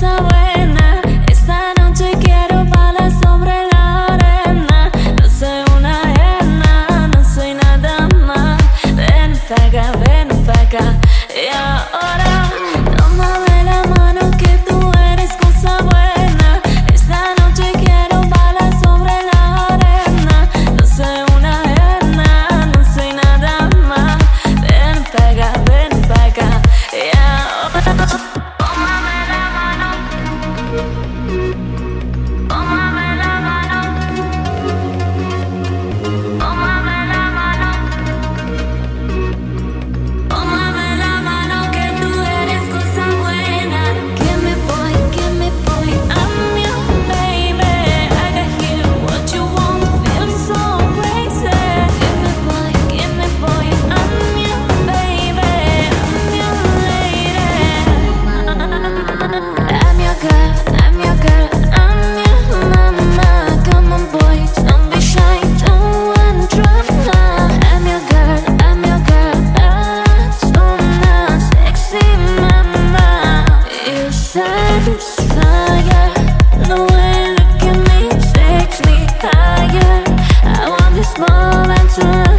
sour moment to